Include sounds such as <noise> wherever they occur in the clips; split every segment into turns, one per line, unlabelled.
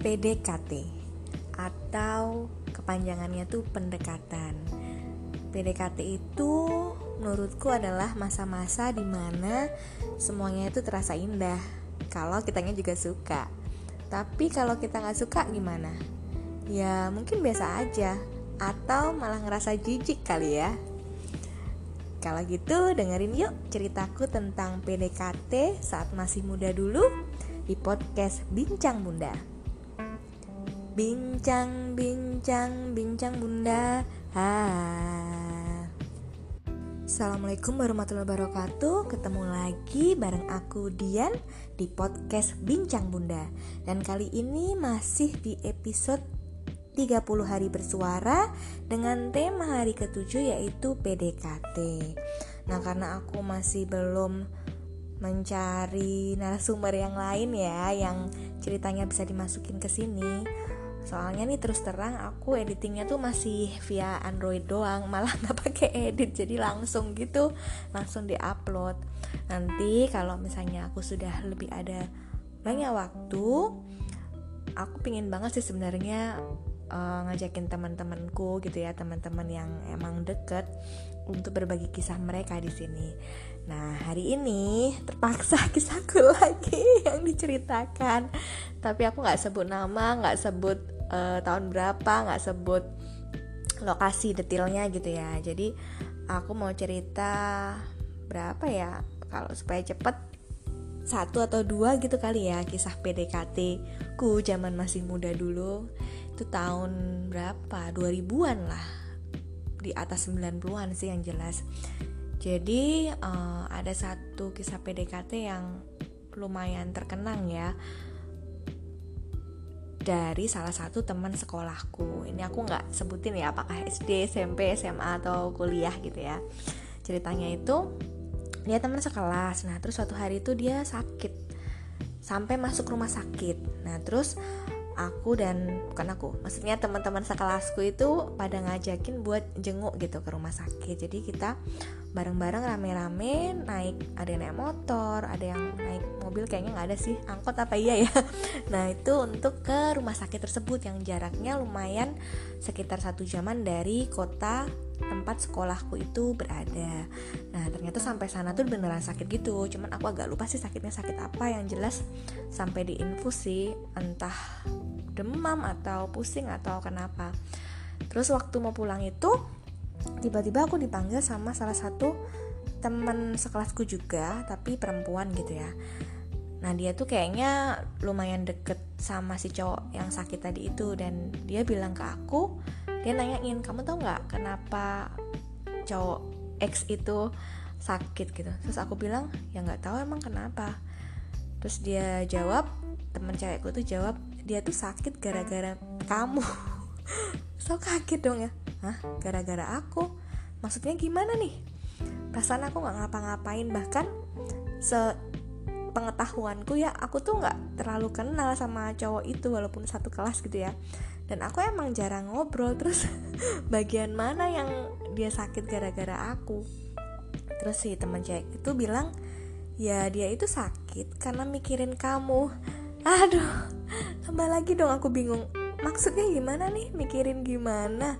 PDKT atau kepanjangannya tuh pendekatan. PDKT itu menurutku adalah masa-masa di mana semuanya itu terasa indah kalau kitanya juga suka. Tapi kalau kita nggak suka gimana? Ya mungkin biasa aja atau malah ngerasa jijik kali ya. Kalau gitu dengerin yuk ceritaku tentang PDKT saat masih muda dulu di podcast Bincang Bunda. Bincang, bincang, bincang Bunda. Ha. Assalamualaikum warahmatullahi wabarakatuh Ketemu lagi bareng aku Dian di podcast Bincang Bunda Dan kali ini masih di episode 30 hari bersuara dengan tema hari ketujuh yaitu PDKT. Nah, karena aku masih belum mencari narasumber yang lain ya yang ceritanya bisa dimasukin ke sini. Soalnya nih terus terang aku editingnya tuh masih via Android doang, malah <laughs> nggak pakai edit jadi langsung gitu, langsung diupload. Nanti kalau misalnya aku sudah lebih ada banyak waktu, aku pingin banget sih sebenarnya uh, ngajakin teman-temanku gitu ya teman-teman yang emang deket untuk berbagi kisah mereka di sini. Nah hari ini terpaksa <laughs> kisahku lagi yang diceritakan, tapi aku nggak sebut nama, nggak sebut uh, tahun berapa, nggak sebut lokasi detailnya gitu ya. Jadi aku mau cerita berapa ya kalau supaya cepet satu atau dua gitu kali ya kisah PDKT ku zaman masih muda dulu. Itu tahun berapa? 2000-an lah. Di atas 90-an sih yang jelas. Jadi uh, ada satu kisah PDKT yang lumayan terkenang ya. Dari salah satu teman sekolahku. Ini aku nggak sebutin ya apakah SD SMP SMA atau kuliah gitu ya. Ceritanya itu dia teman sekelas. Nah terus suatu hari itu dia sakit. Sampai masuk rumah sakit. Nah terus aku dan bukan aku maksudnya teman-teman sekelasku itu pada ngajakin buat jenguk gitu ke rumah sakit. Jadi kita bareng-bareng rame-rame naik ada yang naik motor ada yang naik mobil kayaknya nggak ada sih angkot apa iya ya. <laughs> Nah itu untuk ke rumah sakit tersebut yang jaraknya lumayan sekitar satu jaman dari kota tempat sekolahku itu berada. Nah ternyata sampai sana tuh beneran sakit gitu. Cuman aku agak lupa sih sakitnya sakit apa yang jelas sampai di infus sih entah demam atau pusing atau kenapa. Terus waktu mau pulang itu tiba-tiba aku dipanggil sama salah satu temen sekelasku juga tapi perempuan gitu ya. Nah dia tuh kayaknya lumayan deket sama si cowok yang sakit tadi itu dan dia bilang ke aku dia nanyain kamu tau nggak kenapa cowok X itu sakit gitu. Terus aku bilang ya nggak tahu emang kenapa. Terus dia jawab temen cewekku tuh jawab dia tuh sakit gara-gara kamu. <laughs> So kaget dong ya. Hah? Gara-gara aku? Maksudnya gimana nih? Perasaan aku nggak ngapa-ngapain. Bahkan se pengetahuanku ya aku tuh nggak terlalu kenal sama cowok itu walaupun satu kelas gitu ya dan aku emang jarang ngobrol terus <laughs> bagian mana yang dia sakit gara-gara aku. Terus si teman cewek itu bilang ya dia itu sakit karena mikirin kamu. <laughs> Aduh tambah lagi dong aku bingung maksudnya gimana nih? Mikirin gimana?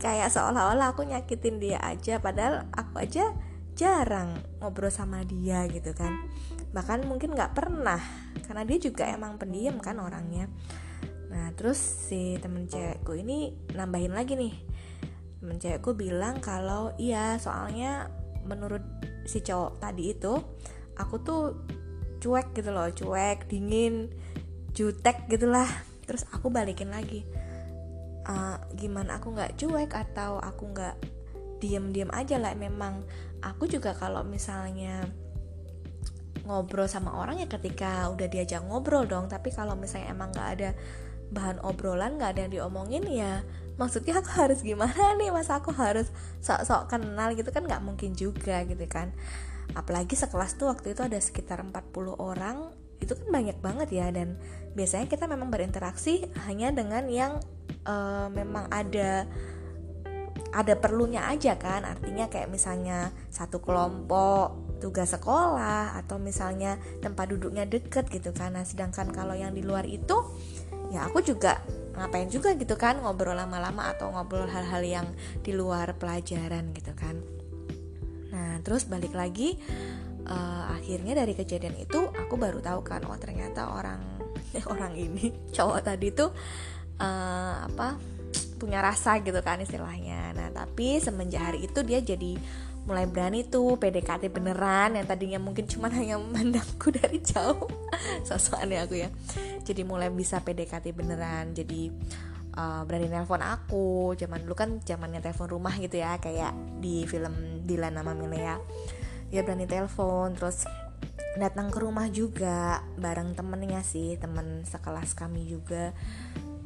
Kayak seolah-olah aku nyakitin dia aja padahal aku aja jarang ngobrol sama dia gitu kan. Bahkan mungkin nggak pernah karena dia juga emang pendiam kan orangnya Nah terus si temen cewekku ini nambahin lagi nih. Temen cewekku bilang kalau iya soalnya menurut si cowok tadi itu Aku tuh cuek gitu loh cuek, dingin, jutek gitulah. Terus aku balikin lagi uh, Gimana aku gak cuek atau aku gak diem-diem aja? Lah Memang aku juga kalau misalnya ngobrol sama orang ya ketika udah diajak ngobrol dong. Tapi kalau misalnya emang gak ada bahan obrolan nggak ada yang diomongin ya. Maksudnya aku harus gimana nih? Masa aku harus sok-sok kenal gitu kan nggak mungkin juga gitu kan. Apalagi sekelas tuh waktu itu ada sekitar 40 orang itu kan banyak banget ya. Dan biasanya kita memang berinteraksi hanya dengan yang uh, memang ada ada perlunya aja kan. Artinya kayak misalnya satu kelompok tugas sekolah atau misalnya tempat duduknya deket gitu kan. Nah sedangkan kalau yang di luar itu ya aku juga ngapain juga gitu kan ngobrol lama-lama atau ngobrol hal-hal yang di luar pelajaran gitu kan. Nah terus balik lagi uh, akhirnya dari kejadian itu aku baru tahu kan oh ternyata orang <laughs> orang ini cowok tadi tuh uh, apa punya rasa gitu kan istilahnya. Nah tapi semenjak hari itu dia jadi mulai berani tuh PDKT beneran yang tadinya mungkin cuma <laughs> hanya memandangku dari jauh. <laughs> Sosok aneh aku ya. Jadi mulai bisa PDKT beneran jadi uh, berani nelpon aku. Zaman dulu kan zamannya telepon rumah gitu ya kayak di film Dilan nama Milea dia berani telepon terus datang ke rumah juga bareng temennya sih temen sekelas kami juga.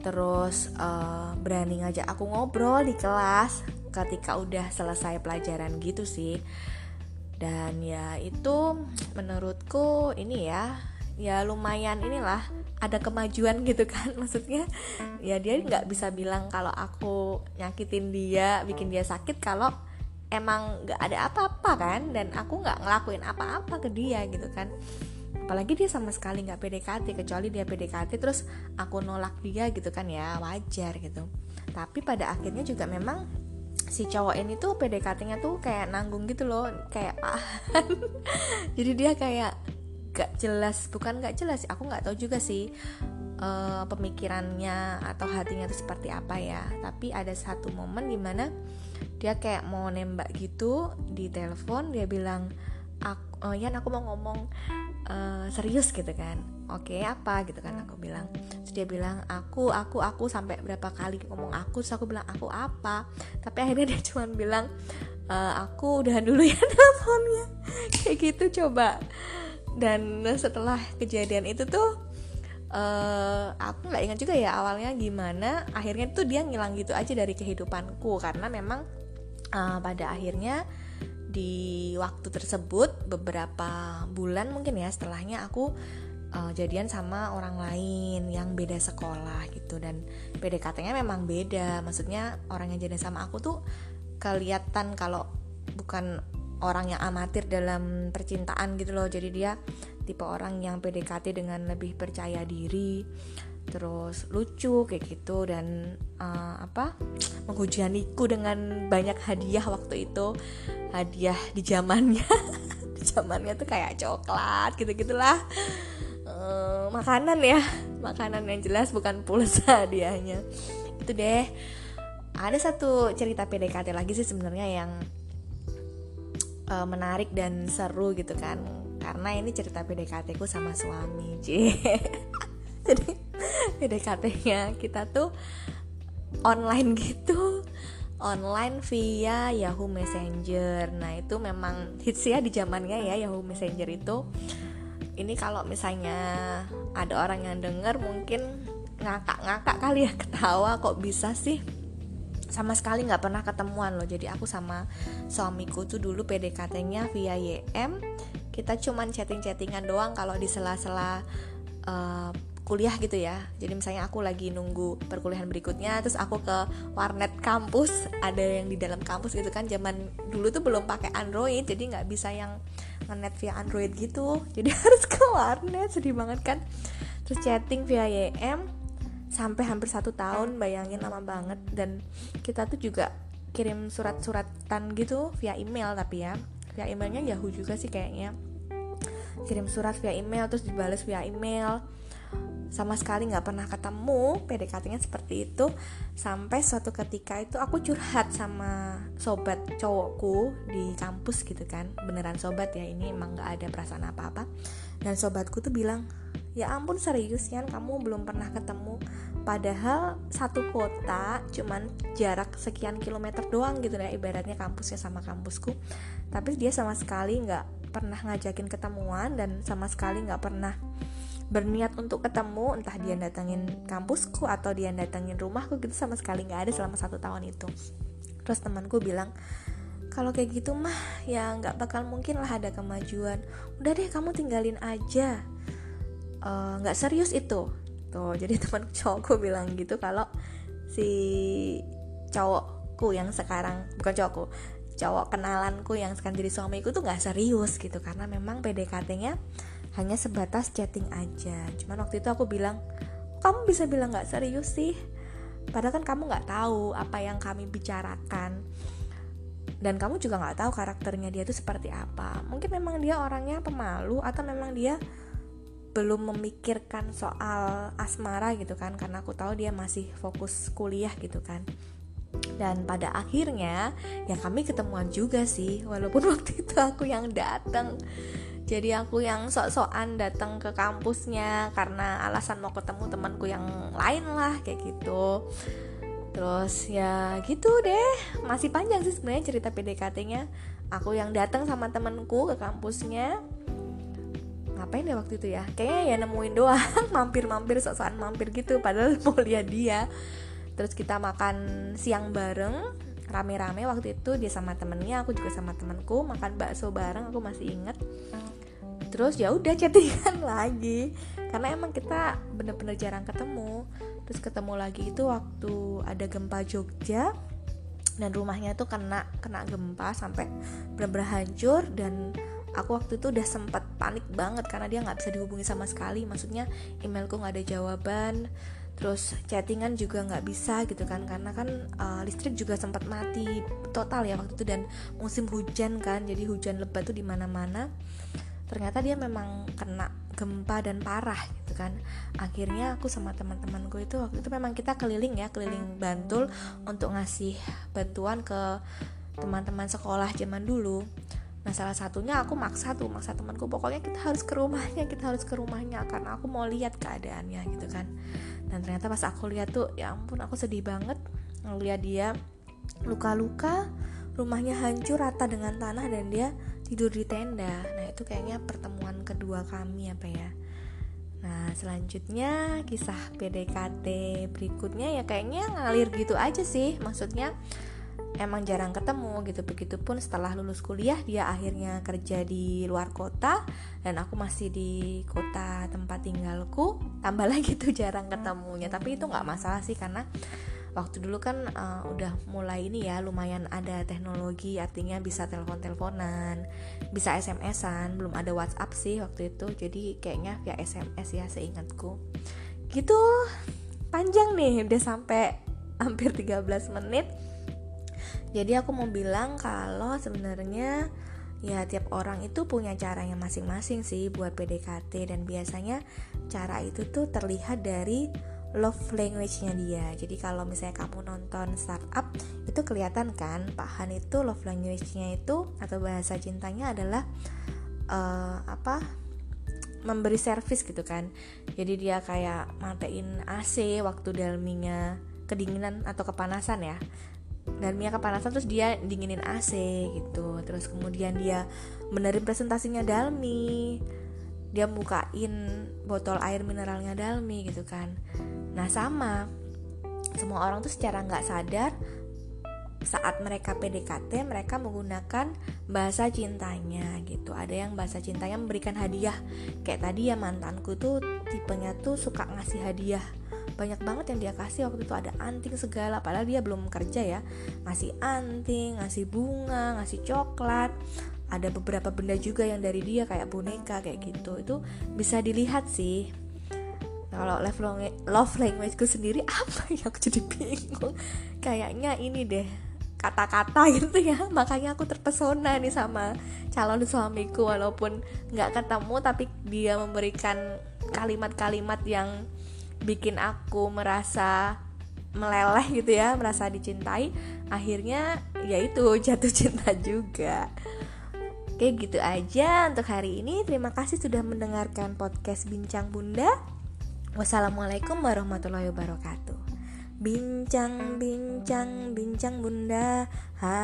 Terus uh, berani ngajak aku ngobrol di kelas ketika udah selesai pelajaran gitu sih. Dan ya itu menurutku ini ya ya lumayan inilah ada kemajuan gitu kan. <laughs> Maksudnya ya dia nggak bisa bilang kalau aku nyakitin dia bikin dia sakit kalau emang nggak ada apa-apa kan. Dan aku nggak ngelakuin apa-apa ke dia gitu kan. Apalagi dia sama sekali nggak PDKT kecuali dia PDKT terus aku nolak dia gitu kan ya wajar gitu. Tapi pada akhirnya juga memang si cowok ini tuh PDKT-nya tuh kayak nanggung gitu loh kayak pahan <laughs> jadi dia kayak gak jelas bukan gak jelas aku nggak tahu juga sih uh, pemikirannya atau hatinya tuh seperti apa ya. Tapi ada satu momen di mana dia kayak mau nembak gitu di telepon dia bilang aku, oh Yan aku mau ngomong uh, serius gitu kan. Oke okay, apa gitu kan aku bilang. Terus dia bilang aku aku aku sampai berapa kali ngomong aku terus aku bilang aku apa? Tapi akhirnya <laughs> dia cuma bilang e, aku udah dulu ya <laughs> teleponnya. Kayak gitu coba. Dan setelah kejadian itu tuh uh, aku nggak ingat juga ya awalnya gimana. Akhirnya tuh dia ngilang gitu aja dari kehidupanku karena memang uh, pada akhirnya di waktu tersebut beberapa bulan mungkin ya setelahnya aku uh, jadian sama orang lain yang beda sekolah gitu. Dan PDKT-nya memang beda. Maksudnya orang yang jadian sama aku tuh kelihatan kalau bukan orang yang amatir dalam percintaan gitu loh. Jadi dia tipe orang yang PDKT dengan lebih percaya diri terus lucu kayak gitu dan uh, apa menghujaniku dengan banyak hadiah waktu itu. Hadiah di zamannya. <laughs> Di zamannya tuh kayak coklat gitu gitulah uh, makanan ya. Makanan yang jelas bukan pulsa <laughs> hadiahnya. Itu deh. Ada satu cerita PDKT lagi sih sebenarnya yang uh, menarik dan seru gitu kan. Karena ini cerita PDKT ku sama suami <laughs> jadi PDKT-nya kita tuh online gitu online via Yahoo Messenger. Nah, itu memang hits ya di zamannya ya Yahoo Messenger itu. Ini kalau misalnya ada orang yang denger mungkin ngakak-ngakak kali ya ketawa kok bisa sih sama sekali nggak pernah ketemuan loh jadi aku sama suamiku tuh dulu PDKT-nya via YM kita cuman chatting-chattingan doang kalau di sela-sela uh, kuliah gitu ya. Jadi misalnya aku lagi nunggu perkuliahan berikutnya terus aku ke warnet kampus ada yang di dalam kampus gitu kan. Zaman dulu tuh belum pakai Android jadi nggak bisa yang ngenet via Android gitu. Jadi <laughs> harus ke warnet sedih banget kan. Terus chatting via YM sampai hampir satu tahun bayangin lama banget. Dan kita tuh juga kirim surat-suratan gitu via email tapi ya. Via emailnya Yahoo juga sih kayaknya. Kirim surat via email terus dibalas via email sama sekali nggak pernah ketemu PDKT-nya seperti itu. Sampai suatu ketika itu aku curhat sama sobat cowokku di kampus gitu kan. Beneran sobat ya ini emang nggak ada perasaan apa-apa. Dan sobatku tuh bilang ya ampun serius ya kamu belum pernah ketemu. Padahal satu kota cuman jarak sekian kilometer doang gitu ya ibaratnya kampusnya sama kampusku. Tapi dia sama sekali nggak pernah ngajakin ketemuan dan sama sekali nggak pernah berniat untuk ketemu entah dia datangin kampusku atau dia datangin rumahku gitu sama sekali nggak ada selama satu tahun itu. Terus temanku bilang kalau kayak gitu mah ya nggak bakal mungkin lah ada kemajuan. Udah deh kamu tinggalin aja. Eh, nggak uh, serius itu. Tuh <laughs> jadi teman cowokku bilang gitu kalau si cowokku yang sekarang bukan cowokku cowok kenalanku yang sekarang jadi suamiku tuh nggak serius gitu karena memang PDKT-nya hanya sebatas chatting aja. Cuman waktu itu aku bilang kamu bisa bilang nggak serius sih? Padahal kan kamu nggak tahu apa yang kami bicarakan. Dan kamu juga nggak tahu karakternya dia itu seperti apa. Mungkin memang dia orangnya pemalu atau memang dia belum memikirkan soal asmara gitu kan karena aku tahu dia masih fokus kuliah gitu kan. Dan pada akhirnya ya kami ketemuan juga sih walaupun <laughs> waktu itu aku yang datang jadi aku yang sok-sokan datang ke kampusnya karena alasan mau ketemu temanku yang lain lah kayak gitu. Terus ya gitu deh masih panjang sih sebenarnya cerita PDKT-nya aku yang datang sama temanku ke kampusnya. Ngapain ya waktu itu ya? Kayaknya ya nemuin doang <laughs> mampir-mampir sok-sokan mampir gitu padahal <laughs> mau lihat dia. Terus kita makan siang bareng rame-rame waktu itu dia sama temennya aku juga sama temanku makan bakso bareng aku masih inget terus ya udah chattingan <laughs> lagi karena emang kita bener-bener jarang ketemu. Terus ketemu lagi itu waktu ada gempa Jogja dan rumahnya tuh kena kena gempa sampai bener-bener hancur dan aku waktu itu udah sempat panik banget karena dia nggak bisa dihubungi sama sekali. Maksudnya emailku nggak ada jawaban terus chattingan juga nggak bisa gitu kan karena kan uh, listrik juga sempat mati total ya waktu itu dan musim hujan kan jadi hujan lebat tuh di mana-mana. Ternyata dia memang kena gempa dan parah gitu kan. Akhirnya aku sama teman-temanku itu waktu itu memang kita keliling ya keliling Bantul untuk ngasih bantuan ke teman-teman sekolah zaman dulu Nah salah satunya aku maksa tuh maksa temanku pokoknya kita harus ke rumahnya kita harus ke rumahnya karena aku mau lihat keadaannya gitu kan. Dan ternyata pas aku lihat tuh ya ampun aku sedih banget ngeliat dia luka-luka rumahnya hancur rata dengan tanah dan dia tidur di tenda. Nah itu kayaknya pertemuan kedua kami apa ya. Nah selanjutnya kisah PDKT berikutnya ya kayaknya ngalir gitu aja sih. Maksudnya emang jarang ketemu gitu. Begitupun setelah lulus kuliah dia akhirnya kerja di luar kota dan aku masih di kota tempat tinggalku. Tambah <laughs> lagi tuh jarang ketemunya. Tapi itu nggak masalah sih karena waktu dulu kan uh, udah mulai ini ya lumayan ada teknologi. Artinya bisa telepon teleponan bisa smsan belum ada whatsapp sih waktu itu. Jadi kayaknya via sms ya seingatku. Gitu. Panjang nih udah sampai <laughs> hampir 13 menit jadi aku mau bilang kalau sebenarnya ya tiap orang itu punya caranya masing-masing sih buat PDKT dan biasanya cara itu tuh terlihat dari love language-nya dia. Jadi kalau misalnya kamu nonton startup itu kelihatan kan Pak Han itu love language-nya itu atau bahasa cintanya adalah uh, apa? memberi servis gitu kan. Jadi dia kayak matiin AC waktu dalminya kedinginan atau kepanasan ya dan Mia kepanasan terus dia dinginin AC gitu. Terus kemudian dia benerin presentasinya Dalmi. Dia bukain botol air mineralnya Dalmi gitu kan. Nah sama. Semua orang tuh secara nggak sadar saat mereka PDKT mereka menggunakan bahasa cintanya gitu. Ada yang bahasa cintanya memberikan hadiah. Kayak tadi ya mantanku tuh tipenya tuh suka ngasih hadiah banyak banget yang dia kasih waktu itu ada anting segala padahal dia belum kerja ya. Ngasih anting ngasih bunga ngasih coklat ada beberapa benda juga yang dari dia kayak boneka kayak gitu. Itu bisa dilihat sih. Kalau love language, love languageku sendiri <laughs> apa ya aku jadi bingung. Kayaknya ini deh kata-kata gitu ya. Makanya aku terpesona nih sama calon suamiku walaupun nggak ketemu tapi dia memberikan kalimat-kalimat yang bikin aku merasa meleleh gitu ya merasa dicintai akhirnya ya itu <laughs> jatuh cinta juga. Oke gitu aja untuk hari ini. Terima kasih sudah mendengarkan podcast Bincang Bunda. Wassalamualaikum warahmatullahi wabarakatuh. Bincang, bincang, bincang bunda. Ha.